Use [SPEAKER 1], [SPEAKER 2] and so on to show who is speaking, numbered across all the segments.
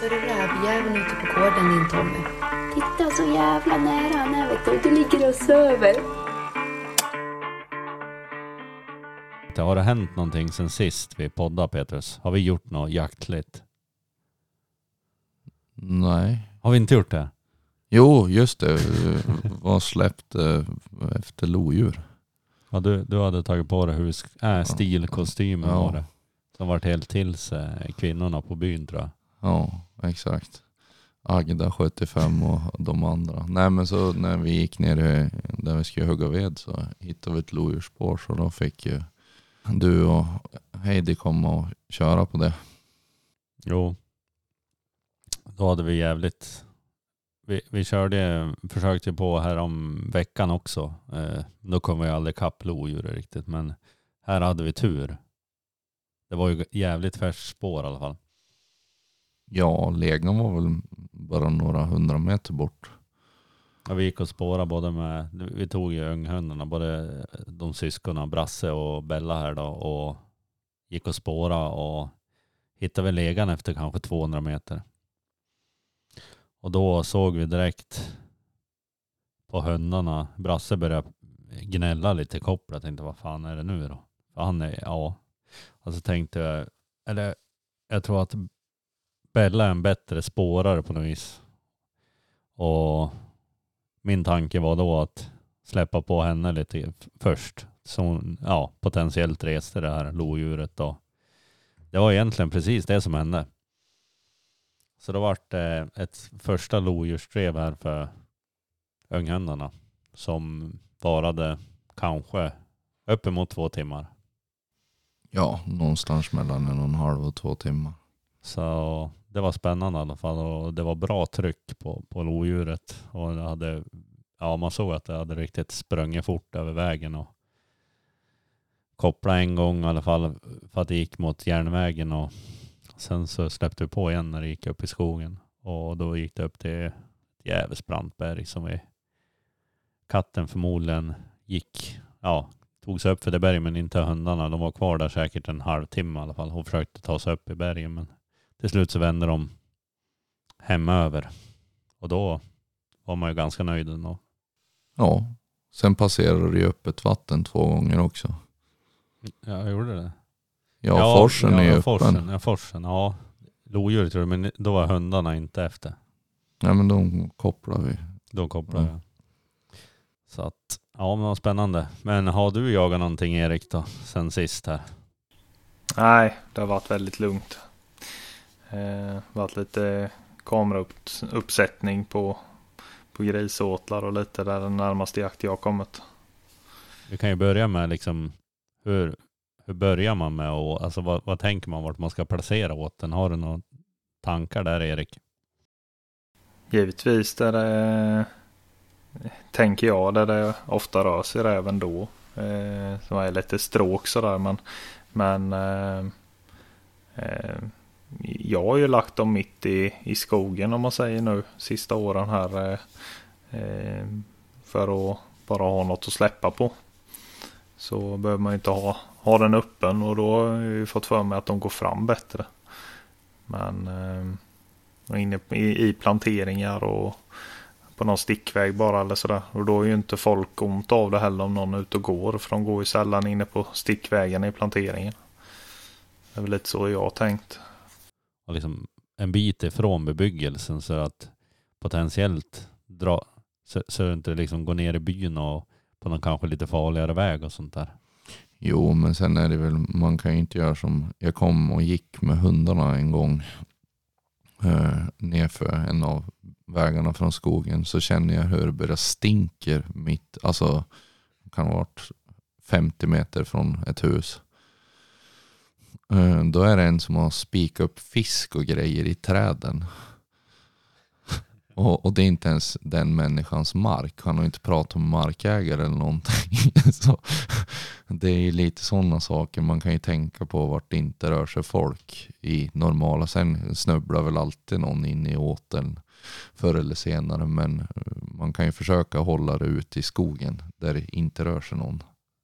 [SPEAKER 1] Så är det rävjäveln ute på gården din Tommy. Titta så jävla nära han är vet du. Du ligger och söver.
[SPEAKER 2] Har det hänt någonting sen sist vi poddade Petrus? Har vi gjort något jaktligt?
[SPEAKER 3] Nej.
[SPEAKER 2] Har vi inte gjort det?
[SPEAKER 3] Jo, just det. Var släppt eh, efter lodjur.
[SPEAKER 2] Ja, du, du hade tagit på dig hus, äh, stilkostymen
[SPEAKER 3] Ja.
[SPEAKER 2] var det. Som vart helt till sig kvinnorna på byn tror jag.
[SPEAKER 3] Ja, exakt. Agda 75 och de andra. Nej men så när vi gick ner där vi skulle hugga ved så hittade vi ett lodjursspår så då fick ju du och Heidi komma och köra på det.
[SPEAKER 2] Jo. Då hade vi jävligt... Vi, vi körde, försökte på här om veckan också. Eh, då kom vi aldrig ikapp lodjuret riktigt. Men här hade vi tur. Det var ju jävligt färskt spår i alla fall.
[SPEAKER 3] Ja, legan var väl bara några hundra meter bort.
[SPEAKER 2] Ja, vi gick och spårade både med, vi tog ju unghundarna, både de syskonen, Brasse och Bella här då och gick och spårade och hittade väl legan efter kanske 200 meter. Och då såg vi direkt på hundarna, Brasse började gnälla lite i kopplet. Jag tänkte vad fan är det nu då? För han är, ja. Och så tänkte jag, eller jag tror att Bella är en bättre spårare på något vis. Och min tanke var då att släppa på henne lite först. Så hon ja, potentiellt reste det här lodjuret då. Det var egentligen precis det som hände. Så då vart det ett första lodjursdrev här för unghundarna som varade kanske uppemot två timmar.
[SPEAKER 3] Ja, någonstans mellan en och en halv och två timmar.
[SPEAKER 2] Så det var spännande i alla fall och det var bra tryck på, på lodjuret. Och det hade, ja, man såg att det hade riktigt sprungit fort över vägen och kopplade en gång i alla fall för att det gick mot järnvägen och sen så släppte vi på igen när det gick upp i skogen och då gick det upp till ett jävligt brant berg som vi katten förmodligen gick, ja, tog sig upp för det berget men inte hundarna. De var kvar där säkert en halvtimme i alla fall och försökte ta sig upp i bergen men till slut så vände de hemöver. Och då var man ju ganska nöjd ändå.
[SPEAKER 3] Ja, sen passerade det ju öppet vatten två gånger också.
[SPEAKER 2] Ja, jag gjorde det.
[SPEAKER 3] Ja, forsen
[SPEAKER 2] ja,
[SPEAKER 3] är ju
[SPEAKER 2] forsen,
[SPEAKER 3] öppen.
[SPEAKER 2] Ja, forsen. Ja, lodjuret tror jag, men då var hundarna inte efter.
[SPEAKER 3] Nej men de kopplar vi.
[SPEAKER 2] Då kopplade
[SPEAKER 3] Ja.
[SPEAKER 2] jag. Så att, ja men vad spännande. Men har du jagat någonting Erik då, sen sist här?
[SPEAKER 4] Nej, det har varit väldigt lugnt. Eh, varit lite kamerauppsättning på, på grisåtlar och lite där den närmaste jakt jag kommit.
[SPEAKER 2] Vi kan ju börja med liksom, hur, hur börjar man med och alltså vad, vad tänker man vart man ska placera åten? Har du några tankar där Erik?
[SPEAKER 4] Givetvis där det, tänker jag, där det ofta rör sig räven då. Eh, som är lite stråk sådär men, men eh, eh, jag har ju lagt dem mitt i, i skogen om man säger nu sista åren här. Eh, eh, för att bara ha något att släppa på. Så behöver man ju inte ha, ha den öppen och då har jag ju fått för mig att de går fram bättre. Men eh, inne i, i planteringar och på någon stickväg bara eller sådär. Och då är ju inte folk ont av det heller om någon är ute och går. För de går ju sällan inne på stickvägen i planteringen. Det är väl lite så jag har tänkt
[SPEAKER 2] och liksom en bit ifrån bebyggelsen så att potentiellt dra så, så det inte liksom går ner i byn och på någon kanske lite farligare väg och sånt där.
[SPEAKER 3] Jo, men sen är det väl, man kan ju inte göra som, jag kom och gick med hundarna en gång eh, nerför en av vägarna från skogen så känner jag hur det börjar stinker mitt, alltså kan ha varit 50 meter från ett hus. Eh, då är det en som har spikat upp fisk och grejer i träden. Och, och det är inte ens den människans mark. Han har inte pratat med markägare eller någonting. Så det är ju lite sådana saker man kan ju tänka på vart det inte rör sig folk i normala. Sen snubblar väl alltid någon in i åteln förr eller senare. Men man kan ju försöka hålla det ute i skogen där det inte rör sig någon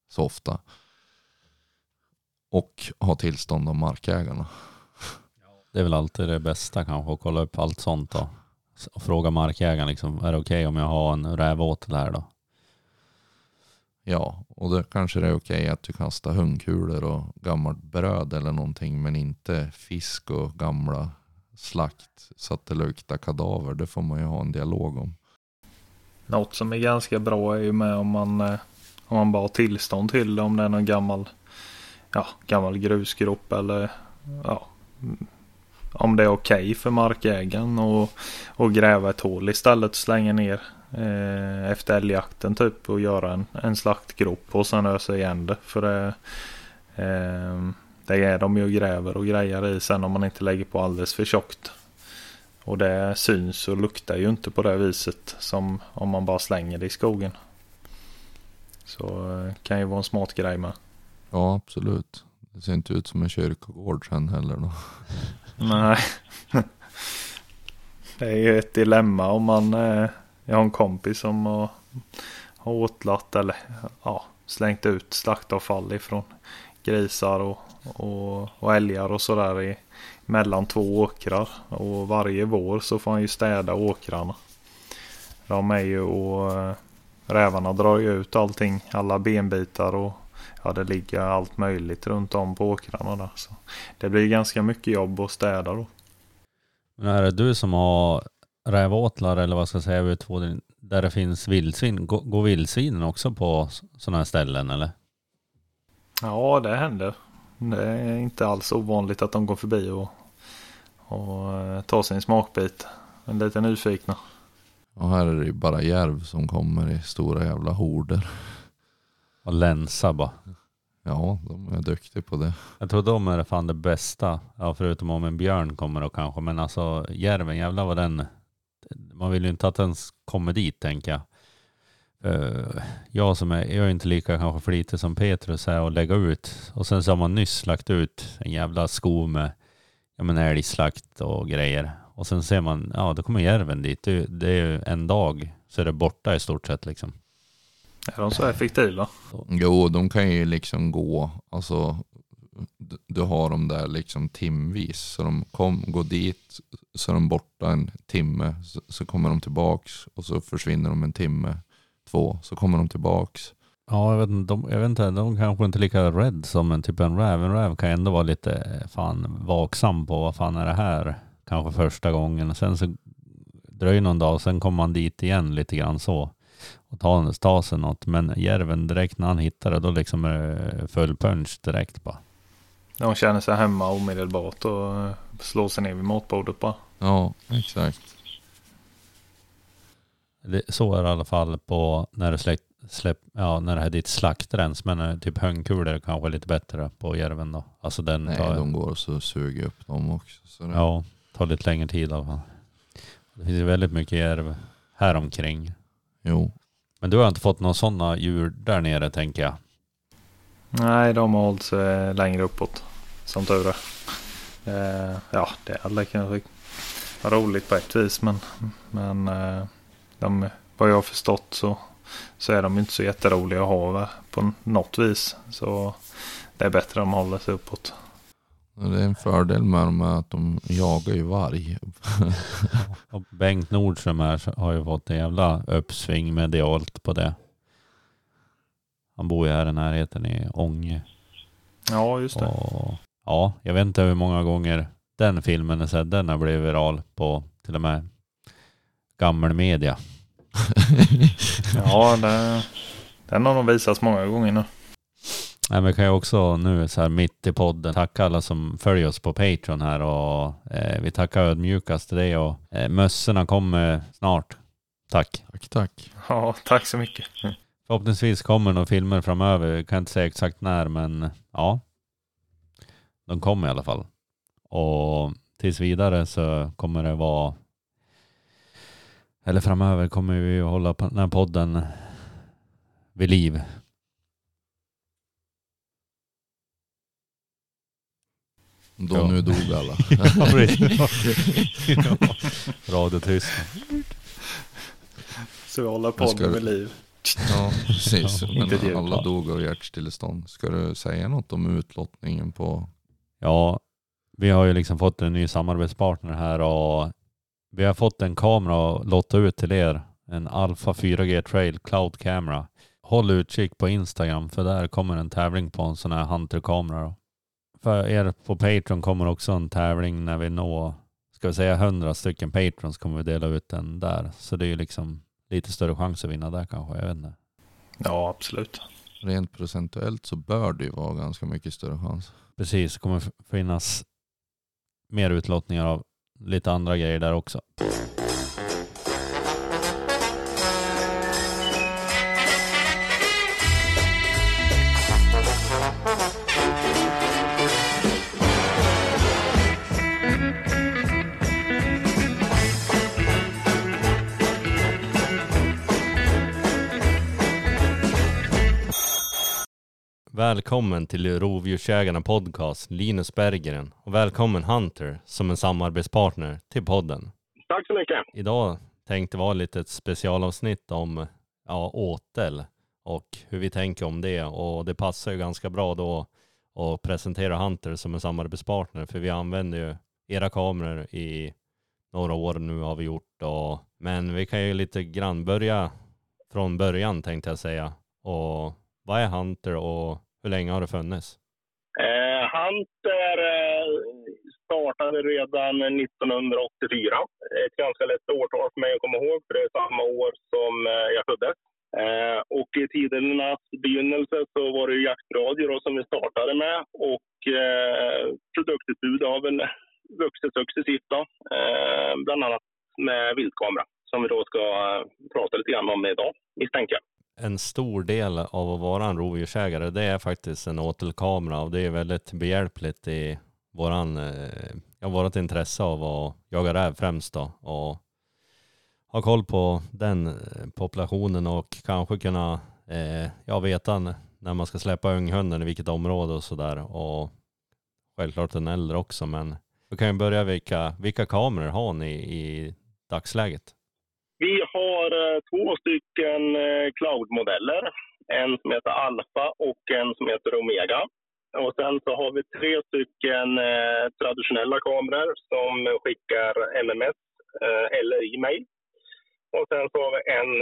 [SPEAKER 3] så ofta. Och ha tillstånd av markägarna.
[SPEAKER 2] Det är väl alltid det bästa kanske att kolla upp allt sånt då. Och fråga markägaren liksom, är det okej om jag har en rävåtel här då?
[SPEAKER 3] Ja, och då kanske det är okej att du kastar hundkulor och gammalt bröd eller någonting. Men inte fisk och gamla slakt så att det luktar kadaver. Det får man ju ha en dialog om.
[SPEAKER 4] Något som är ganska bra är ju med om man, eh, om man bara har tillstånd till det. Om det är någon gammal, ja, gammal grusgrop eller ja, om det är okej för markägaren och, och gräva ett hål istället och slänga ner eh, efter älgjakten typ och göra en, en slaktgrop och sen ösa igen det. För det, eh, det är de ju gräver och grejer i sen om man inte lägger på alldeles för tjockt. Och det syns och luktar ju inte på det viset som om man bara slänger det i skogen. Så eh, kan ju vara en smart grej med.
[SPEAKER 3] Ja, absolut. Det ser inte ut som en kyrkogård sen heller. Då.
[SPEAKER 4] Nej. Det är ju ett dilemma om man eh, jag har en kompis som har, har åtlat eller ja, slängt ut slaktavfall ifrån grisar och, och, och älgar och sådär mellan två åkrar. Och varje vår så får han ju städa åkrarna. De är ju och eh, rävarna drar ju ut allting, alla benbitar och ja, det ligger allt möjligt runt om på åkrarna där. Så det blir ganska mycket jobb att städa då.
[SPEAKER 2] Men är det du som har rävåtlar eller vad ska jag säga utfodring där det finns vildsvin? Går vildsvinen också på sådana här ställen eller?
[SPEAKER 4] Ja, det händer. Det är inte alls ovanligt att de går förbi och, och eh, tar sin smakbit. En lite nyfikna.
[SPEAKER 3] Och här är det ju bara järv som kommer i stora jävla horder.
[SPEAKER 2] Och länsa bara.
[SPEAKER 3] Ja, de är duktiga på det.
[SPEAKER 2] Jag tror de är fan det bästa. Ja, förutom om en björn kommer då kanske. Men alltså järven, jävlar vad den... Man vill ju inte att den kommer dit tänker jag. Uh, jag som är, jag är inte lika kanske flitig som Petrus är och lägga ut. Och sen så har man nyss lagt ut en jävla sko med ja, men älgslakt och grejer. Och sen ser man, ja då kommer järven dit. Det, det är ju en dag så är det borta i stort sett liksom.
[SPEAKER 4] Är de så effektiva?
[SPEAKER 3] Jo, de kan ju liksom gå, alltså du har dem där liksom timvis. Så de kom, går dit, så är de borta en timme, så, så kommer de tillbaks och så försvinner de en timme, två, så kommer de tillbaks.
[SPEAKER 2] Ja, jag vet, inte, de, jag vet inte, de kanske inte är lika rädd som en typ en räv. En räv kan ändå vara lite fan vaksam på vad fan är det här? Kanske första gången. Sen så dröjer någon dag och sen kommer man dit igen lite grann så och ta, ta sig något. Men järven direkt när han hittar det, då liksom är det full punch direkt bara.
[SPEAKER 4] De känner sig hemma omedelbart och eh, slår sig ner vid matbordet bara.
[SPEAKER 3] Ja, exakt.
[SPEAKER 2] Det, så är det i alla fall på när det släpp, släpp, ja, när det är ditt slaktrens. Men eh, typ höngkulor är kanske lite bättre på järven då. Alltså den
[SPEAKER 3] Nej,
[SPEAKER 2] tar,
[SPEAKER 3] de går och så suger upp dem också. Så det...
[SPEAKER 2] Ja, tar lite längre tid i alla fall. Det finns väldigt mycket järv här omkring.
[SPEAKER 3] Jo,
[SPEAKER 2] Men du har inte fått några sådana djur där nere tänker jag.
[SPEAKER 4] Nej, de har hållit sig längre uppåt. Som tur är. Eh, ja, det hade kanske vara roligt på ett vis. Men, men eh, de, vad jag har förstått så, så är de inte så jätteroliga att ha på något vis. Så det är bättre om de håller sig uppåt.
[SPEAKER 3] Det är en fördel med dem att de jagar ju varg.
[SPEAKER 2] Och Bengt Nordström här har ju fått en jävla uppsving medialt på det. Han bor ju här i närheten i Ånge.
[SPEAKER 4] Ja, just det.
[SPEAKER 2] Och, ja, jag vet inte hur många gånger den filmen är sedd. Den har blivit viral på till och med gammelmedia.
[SPEAKER 4] Ja, det, den har de visats många gånger nu.
[SPEAKER 2] Nej, men kan jag också nu så här mitt i podden tacka alla som följer oss på Patreon här och eh, vi tackar ödmjukast till det och eh, mössorna kommer snart. Tack.
[SPEAKER 3] Tack, tack.
[SPEAKER 4] Ja, tack så mycket.
[SPEAKER 2] Förhoppningsvis kommer några filmer framöver. Jag kan inte säga exakt när, men ja. De kommer i alla fall. Och tills vidare så kommer det vara eller framöver kommer vi att hålla den här podden vid liv.
[SPEAKER 3] Då
[SPEAKER 2] Ja.
[SPEAKER 3] nu dog alla.
[SPEAKER 2] Radiotystnad.
[SPEAKER 4] Så vi håller
[SPEAKER 3] Jag ska-
[SPEAKER 4] vid liv.
[SPEAKER 3] ja, precis.
[SPEAKER 4] Ja,
[SPEAKER 3] Men alla dog av hjärtstillestånd. Ska du säga något om utlottningen på?
[SPEAKER 2] Ja, vi har ju liksom fått en ny samarbetspartner här och vi har fått en kamera att lotta ut till er. En Alpha 4G Trail Cloud Camera. Håll utkik på Instagram för där kommer en tävling på en sån här Hunter-kamera. För er på Patreon kommer också en tävling när vi når, ska vi säga 100 stycken Patrons kommer vi dela ut den där. Så det är ju liksom lite större chans att vinna där kanske, jag vet inte.
[SPEAKER 4] Ja, absolut.
[SPEAKER 3] Rent procentuellt så bör det ju vara ganska mycket större chans.
[SPEAKER 2] Precis, det kommer finnas mer utlottningar av lite andra grejer där också. Välkommen till Rovdjursjägarna podcast, Linus Berggren. Och välkommen Hunter som en samarbetspartner till podden.
[SPEAKER 5] Tack så mycket.
[SPEAKER 2] Idag tänkte vara lite ett specialavsnitt om ja, åtel och hur vi tänker om det. Och det passar ju ganska bra då att presentera Hunter som en samarbetspartner. För vi använder ju era kameror i några år nu har vi gjort. Och, men vi kan ju lite grann börja från början tänkte jag säga. Och vad är Hunter och hur länge har det funnits?
[SPEAKER 5] Eh, Hunter eh, startade redan 1984. Ett ganska lätt årtal för mig att komma ihåg, för det är samma år som eh, jag föddes. Eh, och i tidernas begynnelse så var det jaktradio då, som vi startade med och eh, produktutbudet har väl vuxit successivt då, eh, bland annat med viltkamera som vi då ska eh, prata lite grann om idag, misstänker jag
[SPEAKER 2] en stor del av att vara en rovdjursägare det är faktiskt en åtelkamera och det är väldigt behjälpligt i våran, eh, ja, vårat intresse av att jaga räv främst då och ha koll på den eh, populationen och kanske kunna eh, ja, veta när man ska släppa unghunden i vilket område och sådär och självklart den äldre också men vi kan ju börja vilka, vilka kameror har ni i dagsläget?
[SPEAKER 5] Vi har eh, två stycken cloudmodeller. cloud-modeller. En som heter Alfa och en som heter Omega. Och sen så har vi tre stycken eh, traditionella kameror som skickar MMS eller e-mail. Och sen så har vi en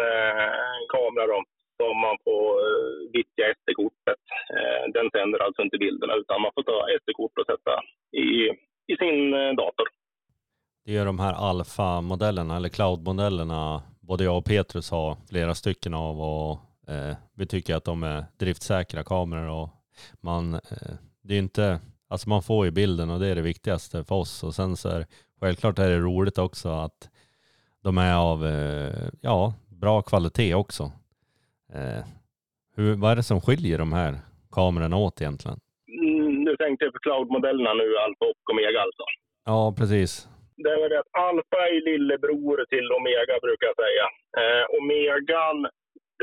[SPEAKER 5] kamera då, som man får vittja SD-kortet. den sänder alltså inte bilderna utan man får ta SD-kort och sätta i, i sin dator.
[SPEAKER 2] Det är de här alfa-modellerna eller cloud-modellerna både jag och Petrus har flera stycken av och eh, vi tycker att de är driftsäkra kameror och man, eh, det är inte, alltså man får ju bilden och det är det viktigaste för oss och sen så är självklart är det roligt också att de är av, eh, ja, bra kvalitet också. Eh, hur, vad är det som skiljer de här kamerorna åt egentligen?
[SPEAKER 5] Mm, du tänkte på cloud-modellerna nu, Alfa och Omega alltså?
[SPEAKER 2] Ja, precis
[SPEAKER 5] det är det att alfa är lillebror till omega brukar jag säga. Eh, omegan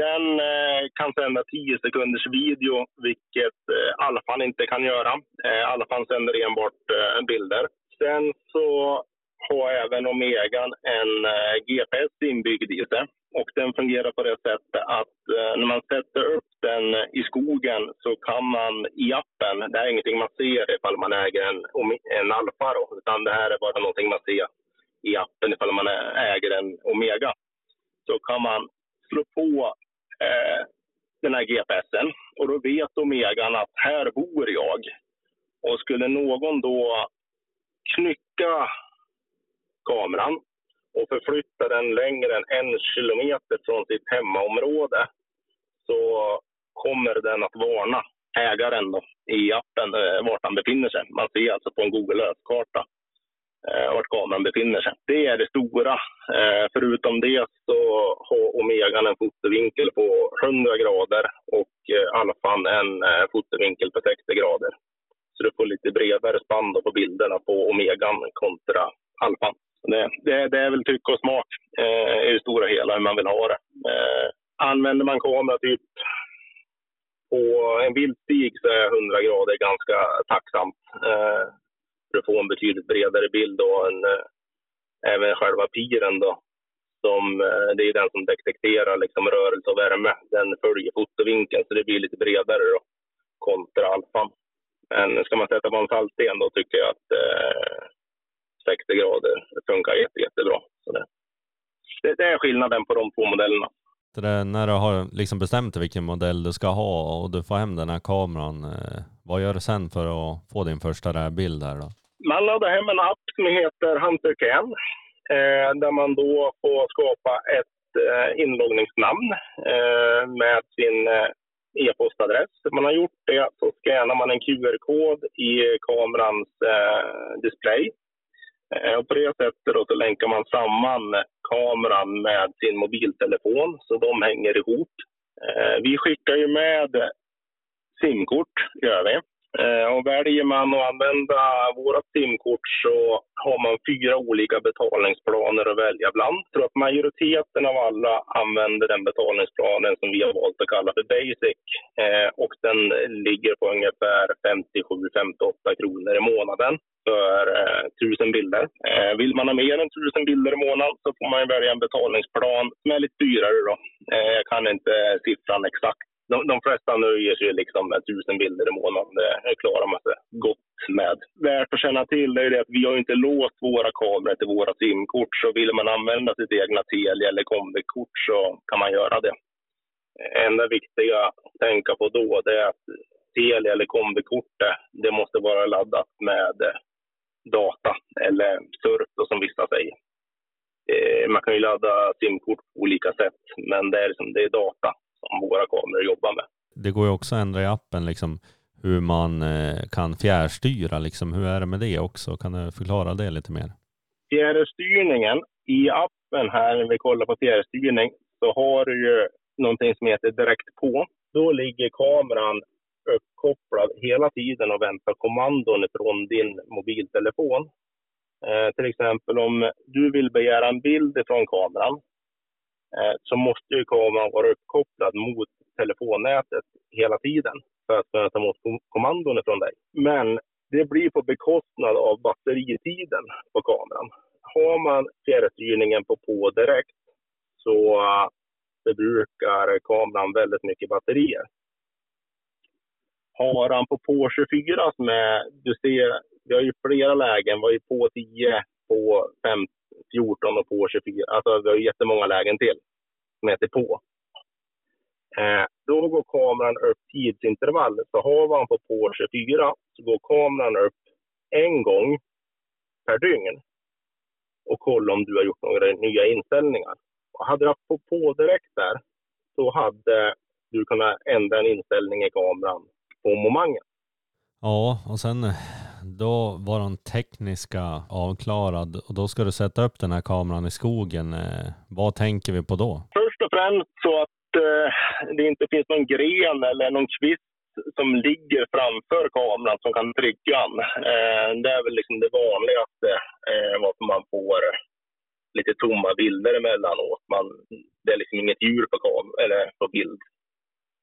[SPEAKER 5] den eh, kan sända 10 sekunders video, vilket eh, alfan inte kan göra. Eh, alfan sänder enbart eh, bilder. Sen så har även omegan en eh, GPS inbyggd i sig. Och den fungerar på det sättet att eh, när man sätter upp den i skogen så kan man i appen, det är ingenting man ser ifall man äger en, en Alfa då, utan det här är bara någonting man ser i appen ifall man äger en Omega. Så kan man slå på eh, den här GPSen och då vet Omegan att här bor jag. Och skulle någon då knycka kameran och förflytta den längre än en kilometer från sitt hemmaområde så kommer den att varna ägaren då, i appen eh, vart han befinner sig. Man ser alltså på en Google Earth-karta eh, vart kameran befinner sig. Det är det stora. Eh, förutom det så har Omegan en fotovinkel på 100 grader och eh, Alfan en eh, fotovinkel på 60 grader. Så du får lite bredare spann på bilderna på Omegan kontra Alfan. Det, det, det, är väl tycke och smak eh, i det stora hela hur man vill ha det. Eh, använder man kamera typ på en vildstig så är 100 grader ganska tacksamt. Eh, för att få en betydligt bredare bild och en, eh, även själva piren då. Som, eh, det är den som detekterar liksom rörelse och värme. Den följer fotovinkeln så det blir lite bredare då, kontra alfan. Men ska man sätta på en saltsten då tycker jag att eh, 60 grader funkar jätte, jättebra. Så det, det, det är skillnaden på de två modellerna.
[SPEAKER 2] Det, när du har liksom bestämt dig vilken modell du ska ha och du får hem den här kameran, eh, vad gör du sen för att få din första bild här då?
[SPEAKER 5] Man laddar hem en app som heter Hunter Can, eh, där man då får skapa ett eh, inloggningsnamn eh, med sin e-postadress. Man har gjort det så scannar man en QR-kod i kamerans display. Eh, och på det sättet då så länkar man samman kameran med sin mobiltelefon så de hänger ihop. Eh, vi skickar ju med simkort, gör vi. Eh, och väljer man att använda våra simkort så har man fyra olika betalningsplaner att välja bland. Jag tror att majoriteten av alla använder den betalningsplanen som vi har valt att kalla för Basic. Eh, och den ligger på ungefär 57-58 kronor i månaden för eh, tusen 1000 bilder. Vill man ha mer än 1000 bilder i månaden så får man välja en betalningsplan som är lite dyrare. Då. Jag kan inte siffran exakt de, de flesta nöjer sig liksom med tusen bilder i månaden. Det klarar man sig gott med. Värt att känna till är det att vi har inte låst våra kameror till våra simkort. Så vill man använda sitt egna Telia eller Comviq-kort så kan man göra det. enda viktiga att tänka på då det är att Telia eller Comviq-kortet, det måste vara laddat med eh, data eller surf då, som vissa säger. Eh, man kan ju ladda simkort på olika sätt, men det är, liksom, det är data som våra kameror jobbar med.
[SPEAKER 2] Det går ju också att ändra i appen liksom hur man eh, kan fjärrstyra. Liksom. Hur är det med det också? Kan du förklara det lite mer?
[SPEAKER 5] Fjärrstyrningen i appen här, när vi kollar på fjärrstyrning, så har du ju någonting som heter direkt på. Då ligger kameran uppkopplad hela tiden och väntar kommandon från din mobiltelefon. Eh, till exempel om du vill begära en bild från kameran Eh, så måste ju kameran vara uppkopplad mot telefonnätet hela tiden för att kunna ta emot kommandon från dig. Men det blir på bekostnad av batteritiden på kameran. Har man fjärrstyrningen på på direkt så eh, förbrukar kameran väldigt mycket batterier. Har han på på 24 som är, du ser, vi har ju flera lägen, vi har ju på 10, på 15, 14 och på 24. Alltså vi har jättemånga lägen till som heter på. Eh, då går kameran upp tidsintervall. Så har man på på 24 så går kameran upp en gång per dygn och kollar om du har gjort några nya inställningar. Och hade du haft på, på direkt där så hade du kunnat ändra en inställning i kameran på momangen.
[SPEAKER 2] Ja, och sen eh, då var den tekniska avklarad och då ska du sätta upp den här kameran i skogen. Eh, vad tänker vi på då?
[SPEAKER 5] Först och främst så att eh, det inte finns någon gren eller någon kvist som ligger framför kameran som kan trygga den. Eh, det är väl liksom det vanligaste eh, varför man får lite tomma bilder emellanåt. Man, det är liksom inget djur på, kam eller på bild.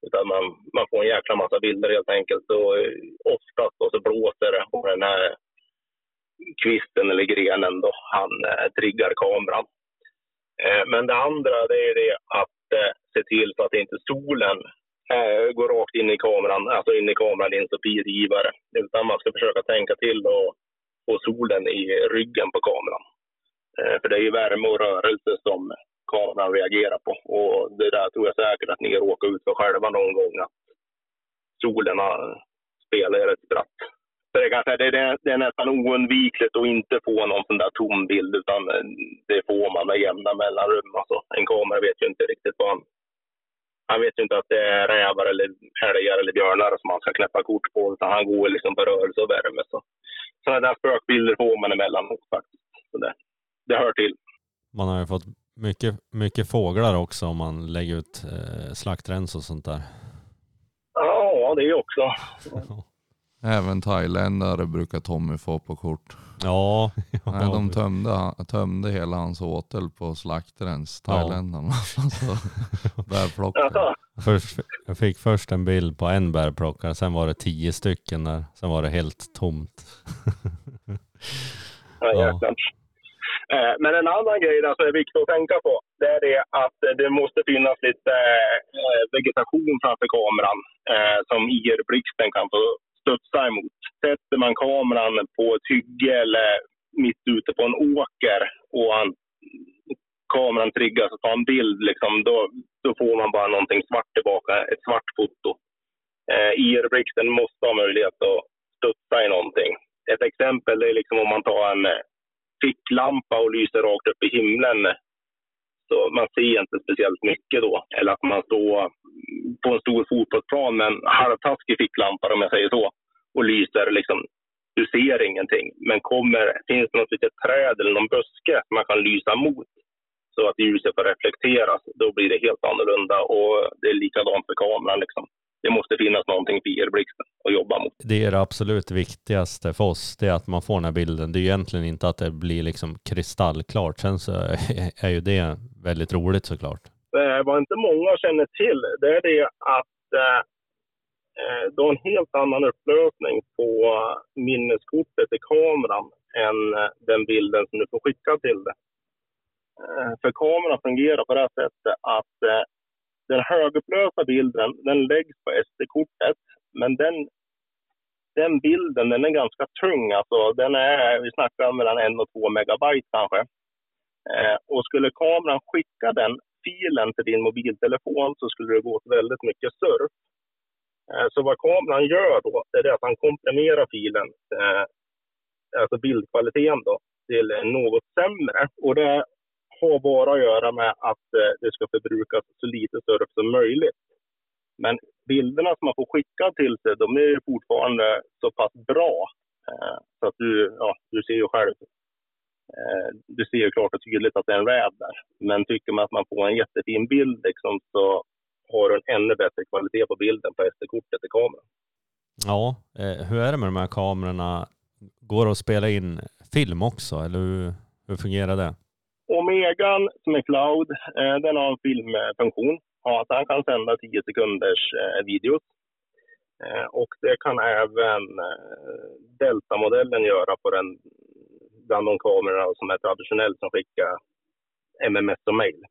[SPEAKER 5] Utan man, man får en jäkla massa bilder helt enkelt. Och eh, oftast då så blåser det och den här kvisten eller grenen då, han eh, triggar kameran. Eh, men det andra det är det att eh, se till så att inte solen eh, går rakt in i kameran, alltså in i kameran, in som pilgivare. Utan man ska försöka tänka till och få solen i ryggen på kameran. Eh, för det är ju värme och rörelse som kameran reagerar på. Och det där tror jag säkert att ni råkar ut för själva någon gång. Att solen spelar er ett spratt. Så det, kanske, det, är, det är nästan oundvikligt att inte få någon sån där tom bild, utan eh, det får man med jämna mellanrum. Alltså, en kamera vet ju inte riktigt vad han... Han vet ju inte att det är rävar eller älgar eller björnar som han ska knäppa kort på, utan han går liksom på rörelse och värme. Så. Sådana där spökbilder får man emellanåt faktiskt. Så det, det hör till.
[SPEAKER 2] Man har ju fått mycket, mycket fåglar också om man lägger ut eh, slaktrens och sånt där.
[SPEAKER 5] Ja, det också.
[SPEAKER 3] Även thailändare brukar Tommy få på kort.
[SPEAKER 2] Ja.
[SPEAKER 3] Nej, de tömde, tömde hela hans åtel på slaktrens, thailändarna. Ja. bärplockare.
[SPEAKER 2] Först, jag fick först en bild på en bärplockare, sen var det tio stycken där. Sen var det helt tomt.
[SPEAKER 5] ja, jäklar. Eh, Eh, men en annan grej som är viktig att tänka på, det är det att eh, det måste finnas lite eh, vegetation framför kameran som IR-blixten kan få studsa emot. Sätter man kameran på ett hygge eller mitt ute på en åker och han, kameran triggas och tar en bild, liksom, då, då får man bara någonting svart tillbaka, ett svart foto. Eh, IR-blixten måste ha möjlighet att studsa i någonting. Ett exempel är liksom om man tar en ficklampa och lyser rakt upp i himlen. Så man ser inte speciellt mycket då. Eller att man står på en stor fotbollsplan med en halvtaskig ficklampa om jag säger så och lyser liksom. Du ser ingenting. Men kommer, finns det något litet träd eller någon buske som man kan lysa mot så att ljuset får reflekteras, då blir det helt annorlunda och det är likadant för kameran liksom det måste finnas någonting för IR-blixten att jobba mot.
[SPEAKER 2] Det är det absolut viktigaste för oss, det är att man får den här bilden. Det är egentligen inte att det blir liksom kristallklart. Sen så är ju det väldigt roligt såklart.
[SPEAKER 5] Eh, vad inte många känner till, det är det att eh, eh du har en helt annan upplösning på minneskortet i kameran än den bilden som du får skicka till det. För kameran fungerar på det sättet att den högupplösta bilden den läggs på SD-kortet, men den, den bilden den är ganska tung. Alltså, den är, vi snackar mellan en och två megabyte kanske. Eh, och skulle kameran skicka den filen till din mobiltelefon så skulle det gå åt väldigt mycket surf. Eh, så vad kameran gör då, det är att han komprimerar filen, eh, alltså bildkvaliteten då, till något sämre. Och det har bara att göra med att eh, det ska förbrukas så lite surf som möjligt. Men bilderna som man får skicka till sig, de är fortfarande så pass bra eh, så att du, ja, du ser ju själv. Eh, du ser ju klart och tydligt att det är en räv där. Men tycker man att man får en jättefin bild liksom, så har du en ännu bättre kvalitet på bilden på SD-kortet i kameran.
[SPEAKER 2] Ja, hur är det med de här kamerorna? Går det att spela in film också eller hur, hur fungerar det?
[SPEAKER 5] Omegan som är cloud, eh, den har en filmfunktion. Ja, att han kan sända 10 sekunders eh, videos. Eh, och det kan även eh, Delta-modellen göra på den, bland de kamerorna som är traditionellt som skickar MMS och mail.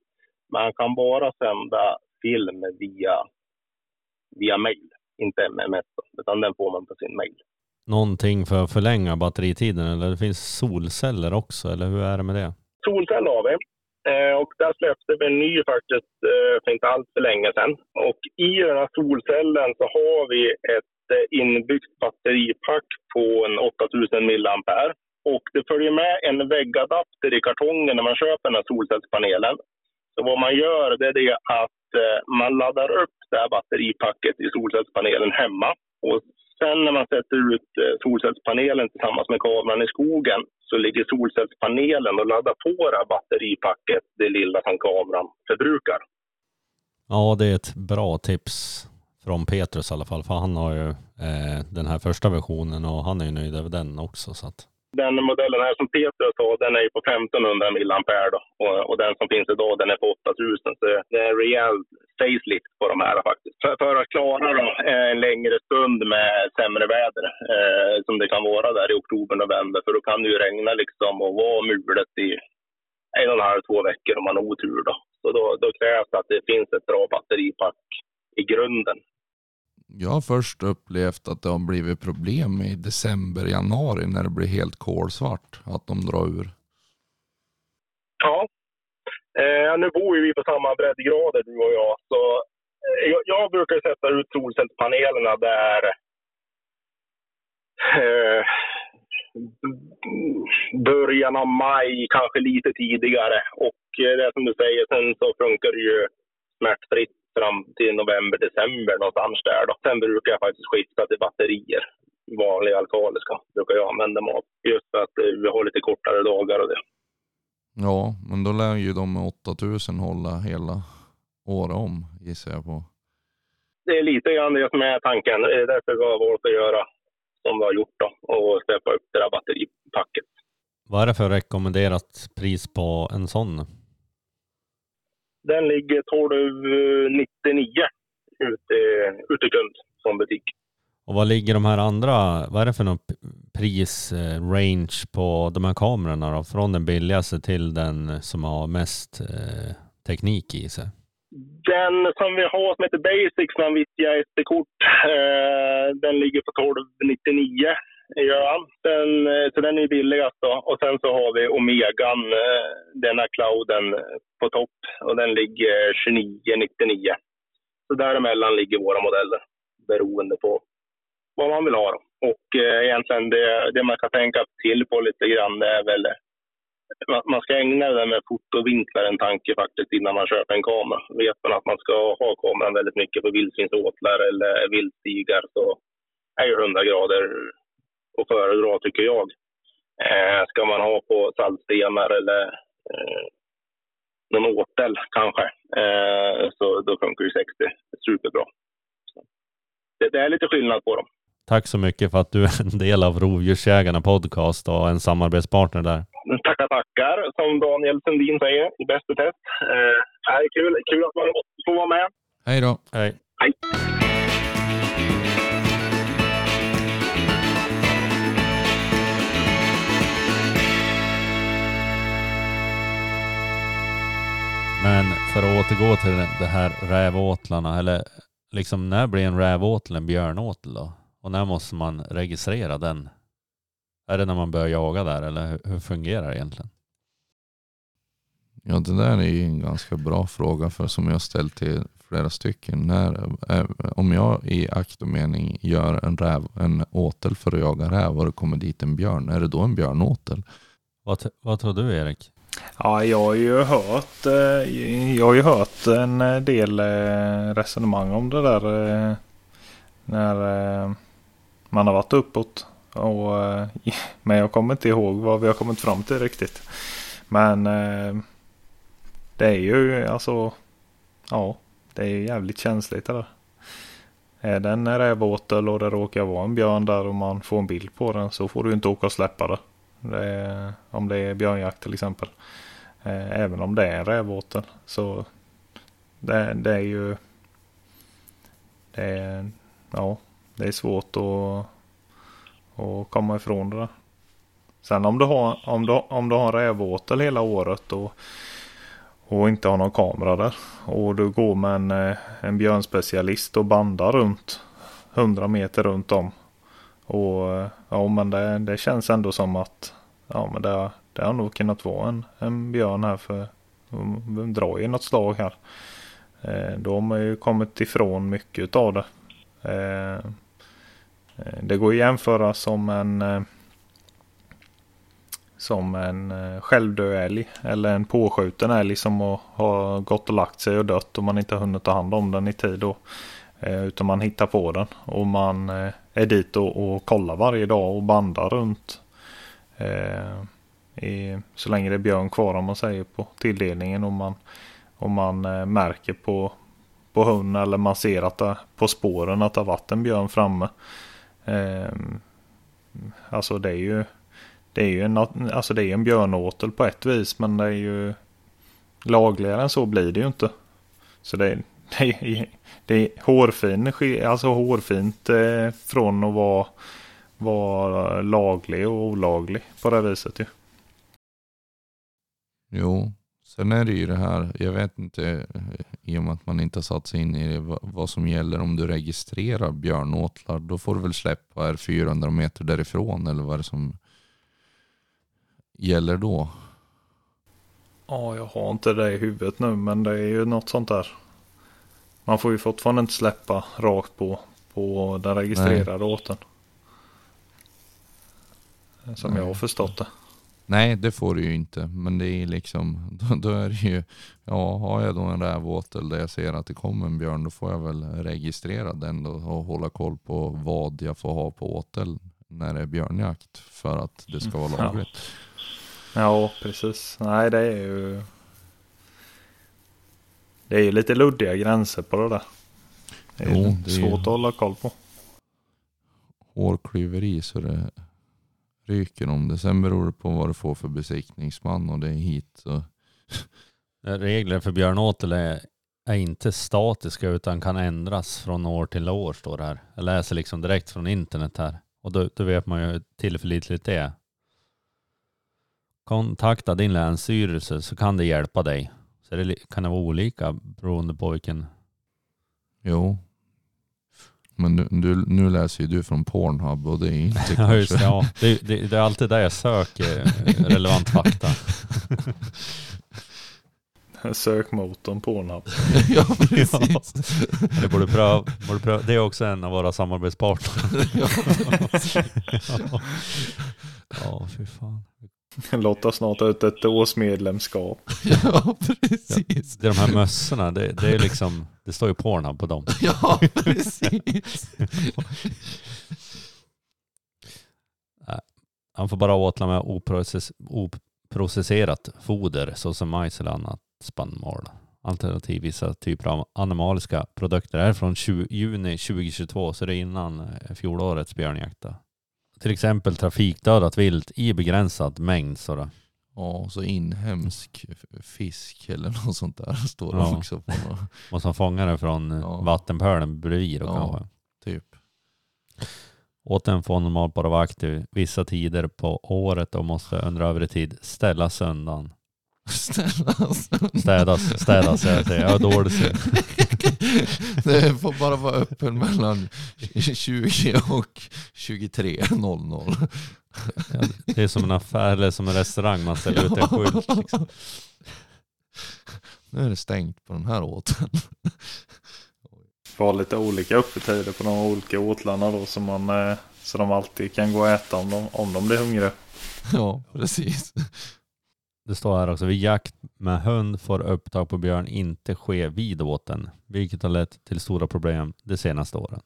[SPEAKER 5] Man kan bara sända film via, via mail, inte MMS, utan den får man på sin mail.
[SPEAKER 2] Någonting för att förlänga batteritiden eller det finns solceller också, eller hur är det med det?
[SPEAKER 5] Solcell har vi. Eh, och där släppte vi en ny faktiskt eh, för inte allt för länge sedan. Och i den här solcellen så har vi ett eh, inbyggt batteripack på en 8000 milliampere. Och det följer med en väggadapter i kartongen när man köper den här solcellspanelen. Så vad man gör det är det att man laddar upp det här batteripacket i solcellspanelen hemma. Och Sen när man sätter ut eh, solcellspanelen tillsammans med kameran i skogen så ligger solcellspanelen och laddar på det här batteripacket, det lilla som kameran förbrukar.
[SPEAKER 2] Ja, det är ett bra tips från Petrus i alla fall, för han har ju eh, den här första versionen och han är ju nöjd över den också. Så att
[SPEAKER 5] den modellen här som Peter sa, den är på 1500 mAh då. Och, och, den som finns idag, den är på 8000. Så det är en rejäl facelift på de här faktiskt. För, för att klara då, en längre stund med sämre väder, eh, som det kan vara där i oktober, november. För då kan det ju regna liksom och vara mulet i en och en halv, två veckor om man har otur då. Så då, då krävs det att det finns ett bra batteripack i grunden
[SPEAKER 3] jag har först upplevt att det har blivit problem i december, januari när det blir helt kolsvart. Att de drar ur.
[SPEAKER 5] Ja. Eh, nu bor ju vi på samma breddgrader du och jag. Så eh, jag, jag, brukar sätta ut solcellspanelerna där eh, början av maj, kanske lite tidigare. Och eh, det det som du säger, sen så funkar det ju smärtfritt fram till november, december någonstans där. Då. Sen brukar jag faktiskt skifta till batterier. Vanliga alkaliska brukar jag använda mig av. Just för att vi har lite kortare dagar och det.
[SPEAKER 3] Ja, men då lär ju de med 8000 hålla hela året om gissar jag på.
[SPEAKER 5] Det är lite grann det som är tanken. Det är därför vi har valt att göra som vi har gjort då och släppa upp det där batteripacket.
[SPEAKER 2] Vad är det för rekommenderat pris på en sån?
[SPEAKER 5] Den ligger 1299 ute, ute kund som butik.
[SPEAKER 2] Och vad ligger de här andra, vad är det för någon prisrange eh, på de här kamerorna då? Från den billigaste till den som har mest eh, teknik i sig?
[SPEAKER 5] Den som vi har som heter Basics, som Vittia SD-kort, eh, den ligger på 1299. Ja, den, så den är billigast då. Och sen så har vi Omegan, denna clouden på topp och den ligger 29,99. Så däremellan ligger våra modeller beroende på vad man vill ha. Då. Och eh, egentligen det, det man kan tänka till på lite grann det är väl man ska ägna det där med fotovinklar en tanke faktiskt innan man köper en kamera. Vet man att man ska ha kameran väldigt mycket på vildsvinsåtlar eller viltstigar så är ju 100 grader att föredra tycker jag. Eh, ska man ha på saltstenar eller eh, någon åtel kanske, eh, så då funkar ju 60 superbra. Så det, det är lite skillnad på dem.
[SPEAKER 2] Tack så mycket för att du är en del av Rovdjursjägarna podcast och en samarbetspartner där.
[SPEAKER 5] Tackar, tackar. Som Daniel Sundin säger Bäst i test. Eh, är kul, kul att man får vara med.
[SPEAKER 3] Hej då.
[SPEAKER 2] Hej.
[SPEAKER 5] Hej.
[SPEAKER 2] Men för att återgå till det här rävåtlarna, eller liksom när blir en rävåtel en björnåtel då? Och när måste man registrera den? Är det när man börjar jaga där eller hur fungerar det egentligen?
[SPEAKER 3] Ja det där är ju en ganska bra fråga för som jag ställt till flera stycken. När, om jag i akt och mening gör en, räv, en åtel för att jaga räv och det kommer dit en björn, är det då en björnåtel?
[SPEAKER 2] Vad, vad tror du Erik?
[SPEAKER 4] Ja, jag har ju hört, jag har ju hört en del resonemang om det där när man har varit uppåt. Och, eh, men jag kommer inte ihåg vad vi har kommit fram till riktigt. Men eh, det är ju alltså, ja, det är jävligt känsligt det där. Är det en rävåtel och det råkar vara en björn där och man får en bild på den så får du inte åka och släppa det. det är, om det är björnjakt till exempel. Eh, även om det är en rävåtel. Så det, det är ju det är, ja, det är svårt att, att komma ifrån det där. Sen om du har, om du, om du har rävåtel hela året och, och inte har någon kamera där. Och du går med en, eh, en björnspecialist och bandar runt 100 meter runt om. Och eh, ja men det, det känns ändå som att ja men det, det har nog kunnat vara en, en björn här för de drar ju något slag här. Eh, då har man ju kommit ifrån mycket av det. Eh, Eh, det går att jämföra som en eh, som en eh, självdöd älg eller en påskjuten älg som har gått och lagt sig och dött och man inte har hunnit ta hand om den i tid. Och, Utan man hittar på den och man är dit och, och kollar varje dag och bandar runt. I, så länge det är björn kvar om man säger på tilldelningen och man, och man märker på, på hunden eller man ser att det, på spåren att det har varit en björn framme. Eh, alltså det är ju det är ju en, alltså det är en björnåtel på ett vis men det är ju lagligare än så blir det ju inte. Så det, det, är, det är hårfin, alltså hårfint eh, från att vara, vara laglig och olaglig på det viset ju.
[SPEAKER 3] Jo, sen är det ju det här, jag vet inte i och med att man inte har satt sig in i det, vad som gäller om du registrerar björnåtlar. Då får du väl släppa här 400 meter därifrån eller vad är det som gäller då?
[SPEAKER 4] Ja, jag har inte det i huvudet nu men det är ju något sånt där. Man får ju fortfarande inte släppa rakt på, på den registrerade åten. Som Nej. jag har förstått det.
[SPEAKER 3] Nej, det får du ju inte. Men det är liksom, då, då, är det ju, ja har jag då en rävåtel där jag ser att det kommer en björn, då får jag väl registrera den då och hålla koll på vad jag får ha på åtel när det är björnjakt för att det ska vara lagligt.
[SPEAKER 4] Ja, ja precis. Nej, det är ju det är ju lite luddiga gränser på det där. Det är, jo, det är svårt att hålla koll på.
[SPEAKER 3] Hårklyveri så det ryker om det. Sen beror det på vad du får för besiktningsman och det är hit. Så.
[SPEAKER 2] Regler för björnåtel är, är inte statiska utan kan ändras från år till år står det här. Jag läser liksom direkt från internet här. Och då, då vet man ju hur tillförlitligt det är. Kontakta din länsstyrelse så kan det hjälpa dig. Så det kan det vara olika beroende på vilken...
[SPEAKER 3] Jo, men nu, du, nu läser ju du från Pornhub och det är inte
[SPEAKER 2] ja, just det, ja. Det, det, det, är alltid där jag söker relevant fakta.
[SPEAKER 4] Sökmotorn Pornhub.
[SPEAKER 3] ja, precis.
[SPEAKER 2] Det borde pröva, borde pröva. Det är också en av våra samarbetspartner.
[SPEAKER 3] ja.
[SPEAKER 2] Ja, fy fan.
[SPEAKER 4] Lotta snart ut ett årsmedlemskap.
[SPEAKER 3] ja, precis.
[SPEAKER 2] Det är de här mössorna, det, det är liksom, det står ju Pornhub på dem.
[SPEAKER 3] Ja, precis.
[SPEAKER 2] Han får bara åtla med oprocess, oprocesserat foder såsom majs eller annat spannmål. Alternativ vissa typer av animaliska produkter. Det här är från 20, juni 2022 så det är innan eh, fjolårets björnjakt. då. Till exempel trafikdödat vilt i begränsad mängd. Så.
[SPEAKER 3] Ja, så inhemsk fisk eller något sånt där står det
[SPEAKER 2] Ja.
[SPEAKER 3] också på.
[SPEAKER 2] Och som fångar det från eh,
[SPEAKER 3] Ja.
[SPEAKER 2] vattenpölen bredvid då
[SPEAKER 3] Ja.
[SPEAKER 2] kanske.
[SPEAKER 3] Typ.
[SPEAKER 2] Åten får normalt bara vara aktiv vissa tider på året och måste under övrig tid ställas undan.
[SPEAKER 3] Alltså.
[SPEAKER 2] Städas, städas jag säger. Jag har dålig syn.
[SPEAKER 3] Det får bara vara öppen mellan 20 och 23.00.
[SPEAKER 2] Ja, Det är som en affär eller som en restaurang man ställer ut en skylt. Liksom.
[SPEAKER 3] Nu är det stängt på den här åten.
[SPEAKER 4] Får ha lite olika öppettider på de olika åtlarna då. Så, man, eh, så de alltid kan gå och äta om de, om de blir hungriga.
[SPEAKER 3] Ja, precis.
[SPEAKER 2] Det står här också, vid jakt med hund får upptag på björn inte ske vid åten, vilket har lett till stora problem de senaste åren.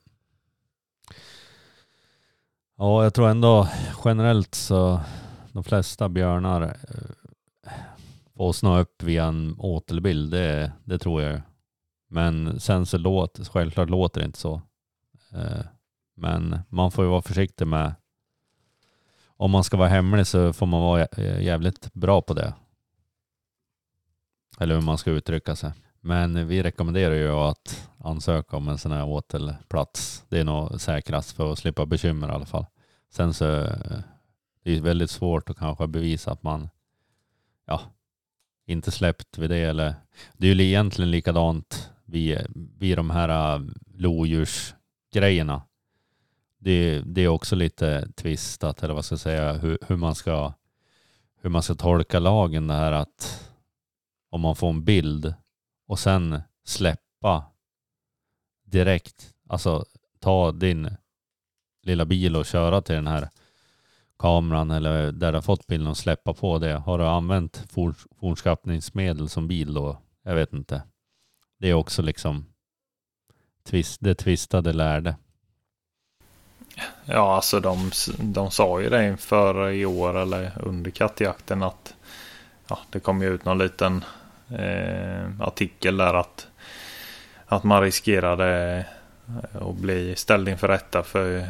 [SPEAKER 2] Ja, jag tror ändå generellt så de flesta björnar eh, får snå upp via en åtelbild, det, det tror jag. Men sen så låter, självklart låter det inte så. Eh, men man får ju vara försiktig med om man ska vara hemlig så får man vara jävligt bra på det. Eller hur man ska uttrycka sig. Men vi rekommenderar ju att ansöka om en sån här åtelplats. Det är nog säkrast för att slippa bekymmer i alla fall. Sen så är det är väldigt svårt att kanske bevisa att man ja, inte släppt vid det. Eller, det är ju egentligen likadant vid, vid de här eh, lodjursgrejerna det, det är också lite tvistat, eller vad ska jag säga, hur, hur, man ska, hur man ska tolka lagen. Det här att om man får en bild och sen släppa direkt, alltså ta din lilla bil och köra till den här kameran eller där du har fått bilden och släppa på det. Har du använt for, som bil då? Jag vet inte. Det är också liksom twist, det tvistade lärde.
[SPEAKER 4] Ja, alltså de, de sa ju det inför i år eller under kattjakten att ja, det kom ju ut någon liten eh, artikel där att, att man riskerade eh, att bli ställd inför rätta för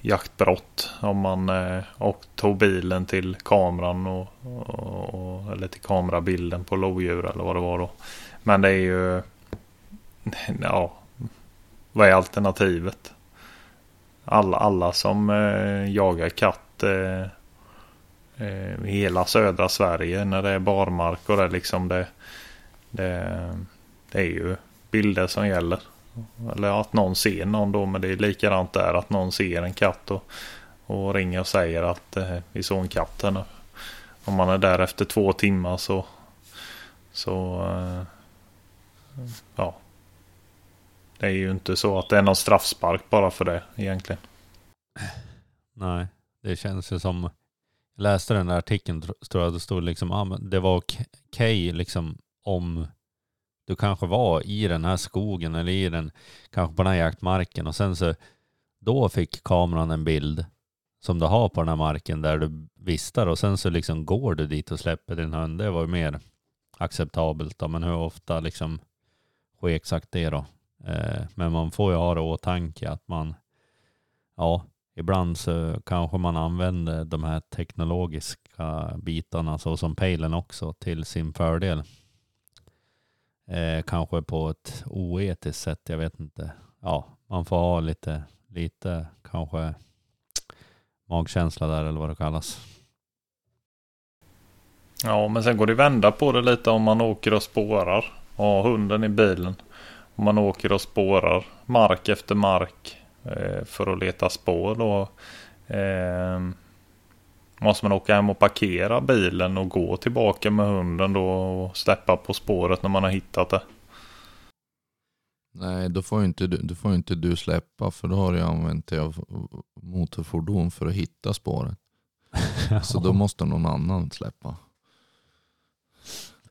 [SPEAKER 4] jaktbrott om man eh, och tog bilen till kameran och, och, och, eller till kamerabilden på lodjur eller vad det var då. Men det är ju ja, vad är alternativet? Alla, alla som eh, jagar katt eh, eh, i hela södra Sverige när det är barmark och det liksom det, det, det är ju bilder som gäller. Eller att någon ser någon då men det är likadant där att någon ser en katt och, och ringer och säger att eh, vi såg en katt här nu. Om man är där efter två timmar så så eh, ja det är ju inte så att det är någon straffspark bara för det egentligen.
[SPEAKER 2] Nej, det känns ju som... Jag läste den där artikeln, tror jag det stod liksom, ah, men det var okej liksom om du kanske var i den här skogen eller i den, kanske på den här jaktmarken och sen så då fick kameran en bild som du har på den här marken där du vistar och sen så liksom går du dit och släpper din hund. Det var ju mer acceptabelt då, men hur ofta liksom sker exakt det då? Eh, men man får ju ha det i åtanke att man, ja, ibland så kanske man använder de här teknologiska bitarna så som pejlen också till sin fördel. Eh, kanske på ett oetiskt sätt, jag vet inte. Ja, man får ha lite, lite kanske magkänsla där eller vad det kallas.
[SPEAKER 4] Ja, men sen går det vända på det lite om man åker och spårar och har hunden i bilen. Om man åker och spårar mark efter mark eh, för att leta spår då. Eh, måste man åka hem och parkera bilen och gå tillbaka med hunden då och släppa på spåret när man har hittat det.
[SPEAKER 3] Nej, då får inte, du- då får inte du släppa för då har du använt dig av motorfordon för att hitta spåret. Så då måste någon annan släppa.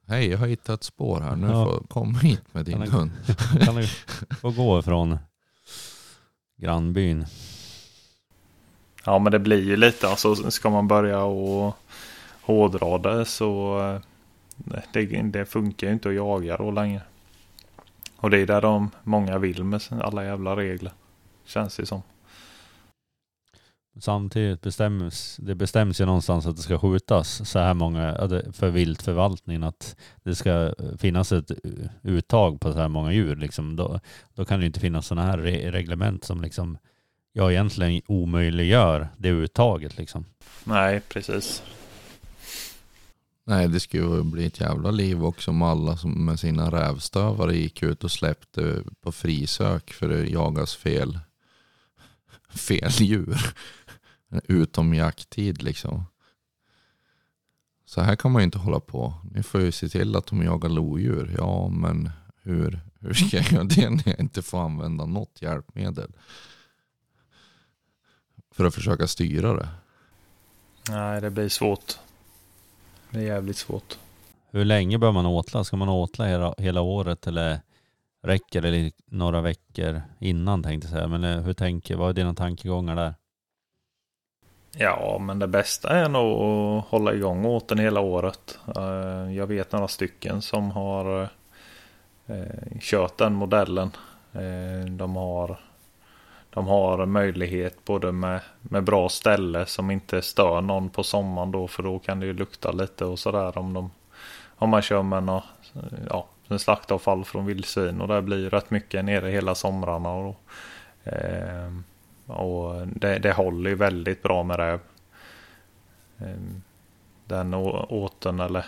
[SPEAKER 3] Hej, jag har hittat ett spår här. Nu
[SPEAKER 2] Ja.
[SPEAKER 3] får kom hit med din
[SPEAKER 2] Kan
[SPEAKER 3] hund.
[SPEAKER 2] kan du få gå ifrån grannbyn.
[SPEAKER 4] Ja men det blir ju lite, alltså ska man börja och hårdra det så eh, det, det funkar ju inte att jaga då längre. Och det är där de många vill med alla jävla regler. Känns det som.
[SPEAKER 2] Samtidigt bestäms det bestäms ju någonstans att det ska skjutas så här många för viltförvaltningen att det ska finnas ett uttag på så här många djur. Liksom. Då, då kan det ju inte finnas sådana här re- reglement som liksom ja, egentligen omöjliggör det uttaget. Liksom.
[SPEAKER 4] Nej precis.
[SPEAKER 3] Nej, det skulle ju bli ett jävla liv också om alla som med sina rävstövare gick ut och släppte på frisök för det jagas fel, fel djur. Utom jakttid liksom. Så här kan man ju inte hålla på. Ni får ju se till att de jagar lodjur. Ja, men hur, hur ska jag göra det när jag inte får använda något hjälpmedel? För att försöka styra det.
[SPEAKER 4] Nej det blir svårt. Det är jävligt svårt.
[SPEAKER 2] Hur länge bör man åtla? Ska man åtla hela, hela året eller räcker det några veckor innan tänkte jag säga. Men eh, hur tänker, vad är dina tankegångar där?
[SPEAKER 4] Ja, men det bästa är nog att hålla igång åten hela året. Eh, jag vet några stycken som har eh, kört den modellen. Eh, de har, de har möjlighet både med, med bra ställe som inte stör någon på sommaren då för då kan det ju lukta lite och sådär om, de, om man kör med något, ja, en slaktavfall från vildsvin och det blir rätt mycket nere hela somrarna. Och, eh, och det, det håller ju väldigt bra med räv. Ehm, Den å- åteln eller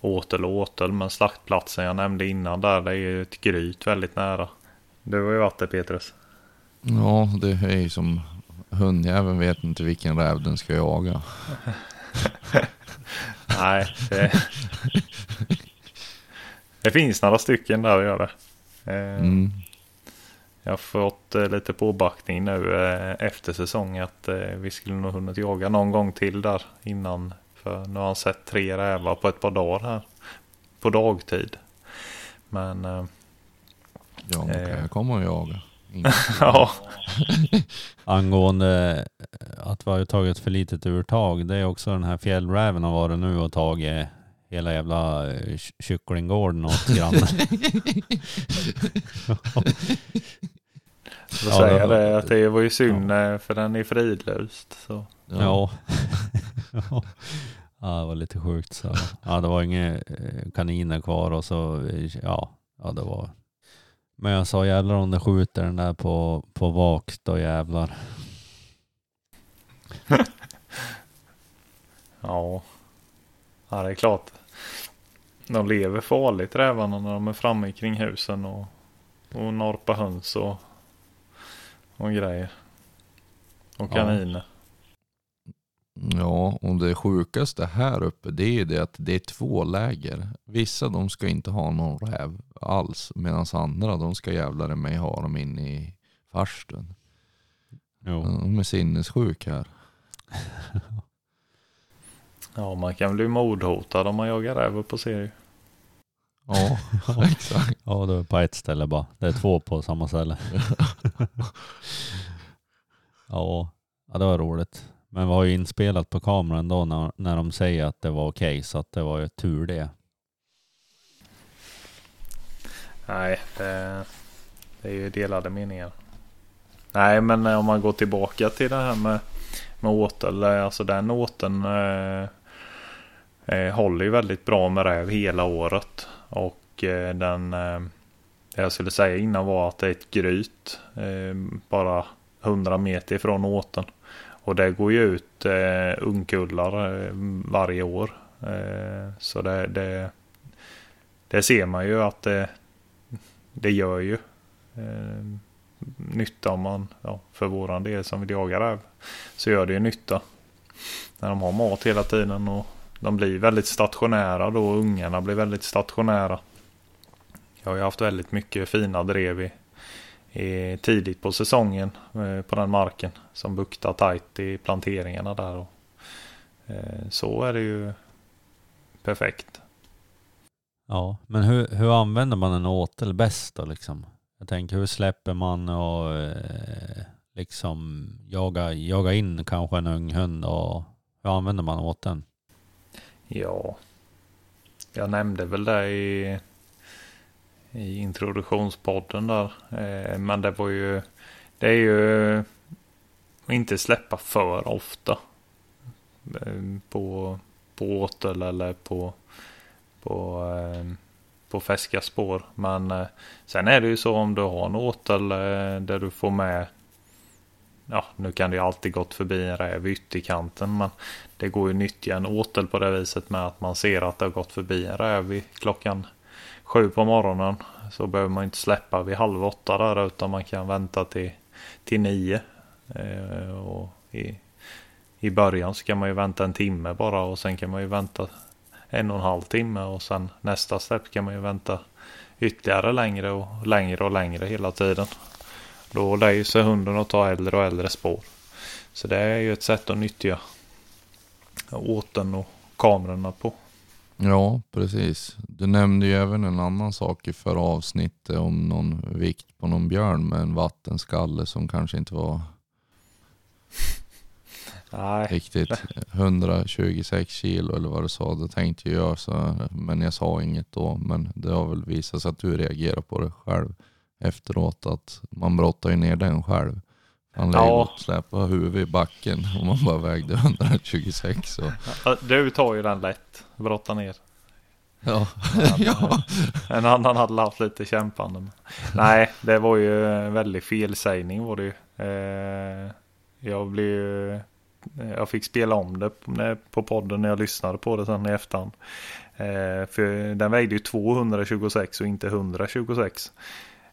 [SPEAKER 4] åtel och åtel men slaktplatsen jag nämnde innan där det är ju ett gryt väldigt nära. Du har ju varit där Petrus.
[SPEAKER 3] Ja, det är ju som hundjäveln vet inte vilken räv den ska jaga.
[SPEAKER 4] Nej, det, det finns några stycken där gör det. Ehm,
[SPEAKER 3] Mm.
[SPEAKER 4] Jag har fått eh, lite påbackning nu eh, efter säsong att eh, vi skulle nog hunnit jaga någon gång till där innan. För nu har han sett tre rävar på ett par dagar här. På dagtid. Men eh,
[SPEAKER 3] Ja, kan
[SPEAKER 4] Eh.
[SPEAKER 3] jag komma och jaga.
[SPEAKER 4] Ja,
[SPEAKER 2] Angående att vi har tagit för litet urtag. Det är också den här fjällräven har varit nu och tagit hela jävla ky- kycklinggården åt grannen.
[SPEAKER 4] så
[SPEAKER 2] Ja,
[SPEAKER 4] säger jag
[SPEAKER 2] det-
[SPEAKER 4] det att det var ju synd eh, för den är fridlyst. Så.
[SPEAKER 2] Ja. ja. Ja, det var lite sjukt. Så. Ja, det var inga eh, kaniner kvar och så, ja, ja det var. Men jag sa jävlar om det skjuter den där på, på vak, då jävlar.
[SPEAKER 4] Ja. ja, det är klart. De lever farligt rävarna när de är framme kring husen och, och norpa höns och, och grejer. Och kaniner.
[SPEAKER 3] Ja, och det sjukaste här uppe det är det att det är två läger. Vissa de ska inte ha någon räv alls medan andra de ska jävlar i mig ha dem inne i farstun.
[SPEAKER 2] Jo.
[SPEAKER 3] De är sinnessjuka här.
[SPEAKER 4] Ja, man kan bli mordhotad om man jagar räv på serie.
[SPEAKER 3] Ja, exakt.
[SPEAKER 2] Ja, det är på ett ställe bara. Det är två på samma ställe. Ja, ja det var roligt. Men vi har ju inspelat på kameran då när, när de säger att det var okej, så att det var ju tur det.
[SPEAKER 4] Nej, det, det är ju delade meningar. Nej, men om man går tillbaka till det här med, med åtel. Alltså den åteln eh, eh, håller ju väldigt bra med räv hela året. Och eh, den, eh, det jag skulle säga innan var att det är ett gryt. Eh, bara 100 meter ifrån åten. Och det går ju ut eh, ungkullar eh, varje år. Eh, så det, det, det ser man ju att det, det gör ju eh, nytta om man, ja, för våran del som vill jaga räv, så gör det ju nytta. när de har mat hela tiden och de blir väldigt stationära då. Ungarna blir väldigt stationära. Jag har ju haft väldigt mycket fina drev i, i tidigt på säsongen eh, på den marken som buktar tajt i planteringarna där. Och, eh, så är det ju perfekt.
[SPEAKER 2] Ja, men hur, hur använder man en åtel bäst då liksom? Jag tänker hur släpper man och eh, liksom jaga, jaga in kanske en ung hund och hur använder man åteln?
[SPEAKER 4] Ja, jag nämnde väl det i, i introduktionspodden där. Eh, men det var ju, det är ju inte släppa för ofta. Eh, på, på åtel eller på, på, eh, på färska spår. Men eh, sen är det ju så om du har en åtel eh, där du får med ja, nu kan det ju alltid gått förbi en räv i ytterkanten men det går ju att nyttja en åtel på det viset med att man ser att det har gått förbi en räv i klockan sju på morgonen. Så behöver man inte släppa vid halv åtta där utan man kan vänta till, till nio. Eh, och i, I början så kan man ju vänta en timme bara och sen kan man ju vänta en och en halv timme och sen nästa släpp kan man ju vänta ytterligare längre och längre och längre hela tiden. Då lär sig hunden att ta äldre och äldre spår. Så det är ju ett sätt att nyttja åten och kamerorna på.
[SPEAKER 3] Ja, precis. Du nämnde ju även en annan sak i förra avsnittet om någon vikt på någon björn med en vattenskalle som kanske inte var
[SPEAKER 4] Nej.
[SPEAKER 3] riktigt 126 kilo eller vad du sa. Det tänkte jag så, men jag sa inget då. Men det har väl visat sig att du reagerar på det själv efteråt att man brottar ju ner den själv. Han lär
[SPEAKER 4] Ja.
[SPEAKER 3] släpa huvudet i backen om man bara vägde 126. Så.
[SPEAKER 4] Ja, Du tar ju den lätt. Brotta ner.
[SPEAKER 3] Ja.
[SPEAKER 4] Ja.
[SPEAKER 3] ja.
[SPEAKER 4] En annan hade haft lite kämpande. Nej, det var ju en väldig felsägning var det ju. Eh, jag blev. Jag fick spela om det på- på podden när jag lyssnade på det sen i efterhand. Eh, för den vägde ju 226 och inte 126.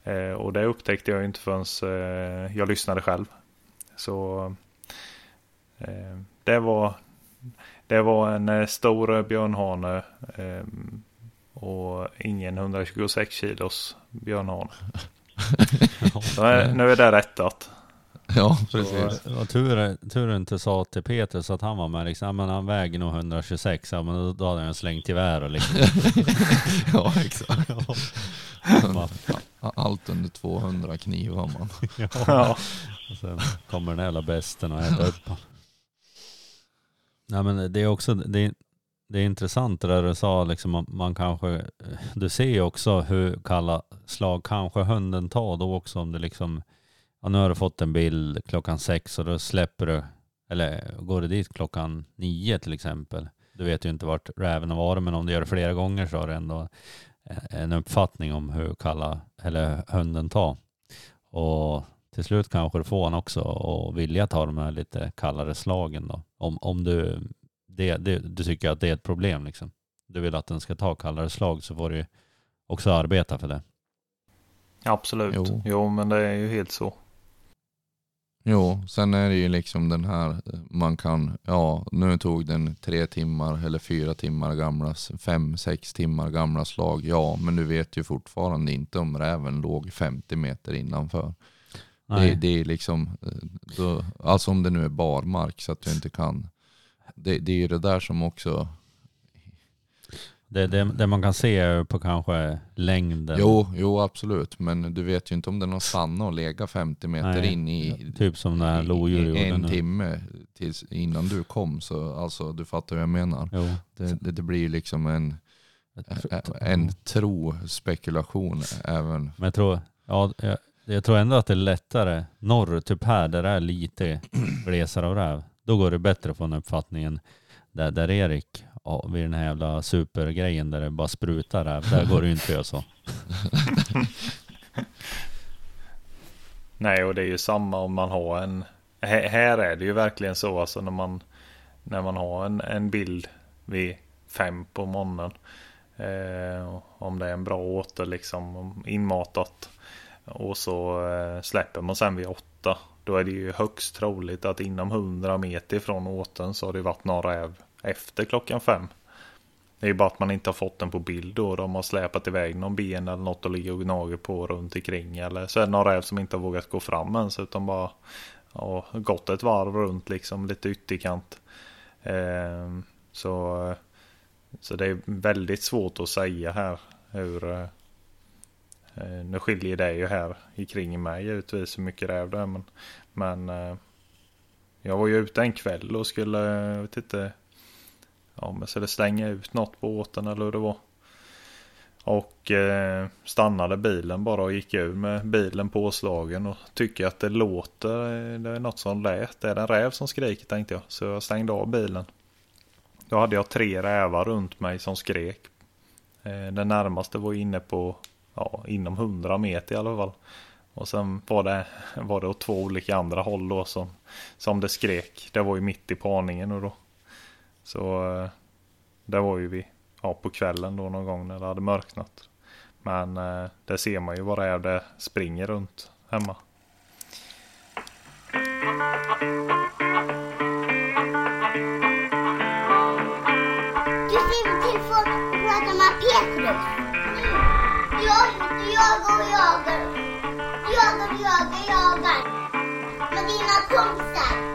[SPEAKER 4] Eh, och det upptäckte jag inte förrän eh, jag lyssnade själv. Så eh, det var det var en stor björnhane och ingen 126 kilos björnhane. Nu är det rättat.
[SPEAKER 3] Ja, precis.
[SPEAKER 2] Det var tur, tur inte sa till Peter så att han var med liksom, ja, men han väger nog 126, ja, men då, hade han slängt gevär och liksom.
[SPEAKER 3] ja, exakt.
[SPEAKER 2] Man-
[SPEAKER 3] Allt under 200 knivar man.
[SPEAKER 2] ja.
[SPEAKER 4] Ja.
[SPEAKER 2] Och sen kommer den jävla besten och äter upp honom. Nej men det är också, det är, det är intressant det där du sa liksom, man, man kanske, du ser ju också hur kalla slag kanske hunden tar då också om det liksom, ja nu har du fått en bild klockan sex och då släpper du, eller går du dit klockan nio till exempel. Du vet ju inte vart räven har varit men om du gör det flera gånger så har du ändå en uppfattning om hur kalla, eller hunden tar. Och till slut kanske du får han också och vilja ta de här lite kallare slagen då. Om, om du, det, det, du tycker att det är ett problem liksom. Du vill att den ska ta kallare slag så får du också arbeta för det.
[SPEAKER 4] Absolut.
[SPEAKER 3] Jo.
[SPEAKER 4] Jo. men det är ju helt så.
[SPEAKER 3] Jo, sen är det ju liksom den här, man kan, ja nu tog den tre timmar eller fyra timmar gamla, fem, sex timmar gamla slag. Ja, men du vet ju fortfarande inte om räven låg 50 meter innanför. Det, det är liksom, eh, då, alltså om det nu är barmark så att du inte kan. Det, det är ju det där som också,
[SPEAKER 2] Det, det, det man kan se är på kanske längden.
[SPEAKER 3] jo, jo absolut, men du vet ju inte om den har stannat och legat 50 meter
[SPEAKER 2] Nej,
[SPEAKER 3] in i,
[SPEAKER 2] Typ som när lodjur gjorde
[SPEAKER 3] en
[SPEAKER 2] nu.
[SPEAKER 3] timme tills, innan du kom. Så alltså, du fattar vad jag menar. Det, det, det blir liksom en, en tro spekulation även.
[SPEAKER 2] Men jag tror, ja, jag, jag tror ändå att det är lättare norrut, typ här där det är lite glesare av räv. Då går det bättre att få en uppfattning än där, där Erik, ja, vid den här jävla supergrejen där det bara sprutar räv. Där går det ju inte att göra så.
[SPEAKER 4] Nej, och det är ju samma om man har en... Här här är det ju verkligen så alltså när man, när man har en, en bild vid fem på morgonen. Eh, om det är en bra åter liksom inmatat. Och så eh, släpper man sen vid åtta. då är det ju högst troligt att inom 100 meter från åten så har det varit någon räv efter klockan fem. Det är bara att man inte har fått den på bild då. De har släpat iväg någon ben eller något och ligger och gnager på runt omkring. Eller så är det någon räv som inte har vågat gå fram ens utan bara ja, gått ett varv runt liksom lite ytterkant. Eh, så, så det är väldigt svårt att säga här hur eh, eh, nu skiljer det ju här i kring mig givetvis hur mycket räv det är. Men, men eh, jag var ju ute en kväll och skulle, jag vet inte, ja, men skulle slänga ut något på båten eller hur det var. Och eh, stannade bilen bara och gick ur med bilen påslagen och tycker att det låter, eh, det är något som lät. Det är en räv som skriker tänkte jag. Så jag stängde av bilen. Då hade jag tre rävar runt mig som skrek. Eh, den närmaste var inne på, ja, inom 100 meter i alla fall. Och sen var det, var det åt två olika andra håll då som, som det skrek. Det var ju mitt i parningen och då. Så eh, var ju vi ja, på kvällen då någon gång när det hade mörknat. Men eh, ser man ju vad det är det springer runt hemma.
[SPEAKER 6] Du skriver till folk och pratar med Petrus. Jag och jagar och jagar. Jagar och jagar, jagar. Med dina kompisar.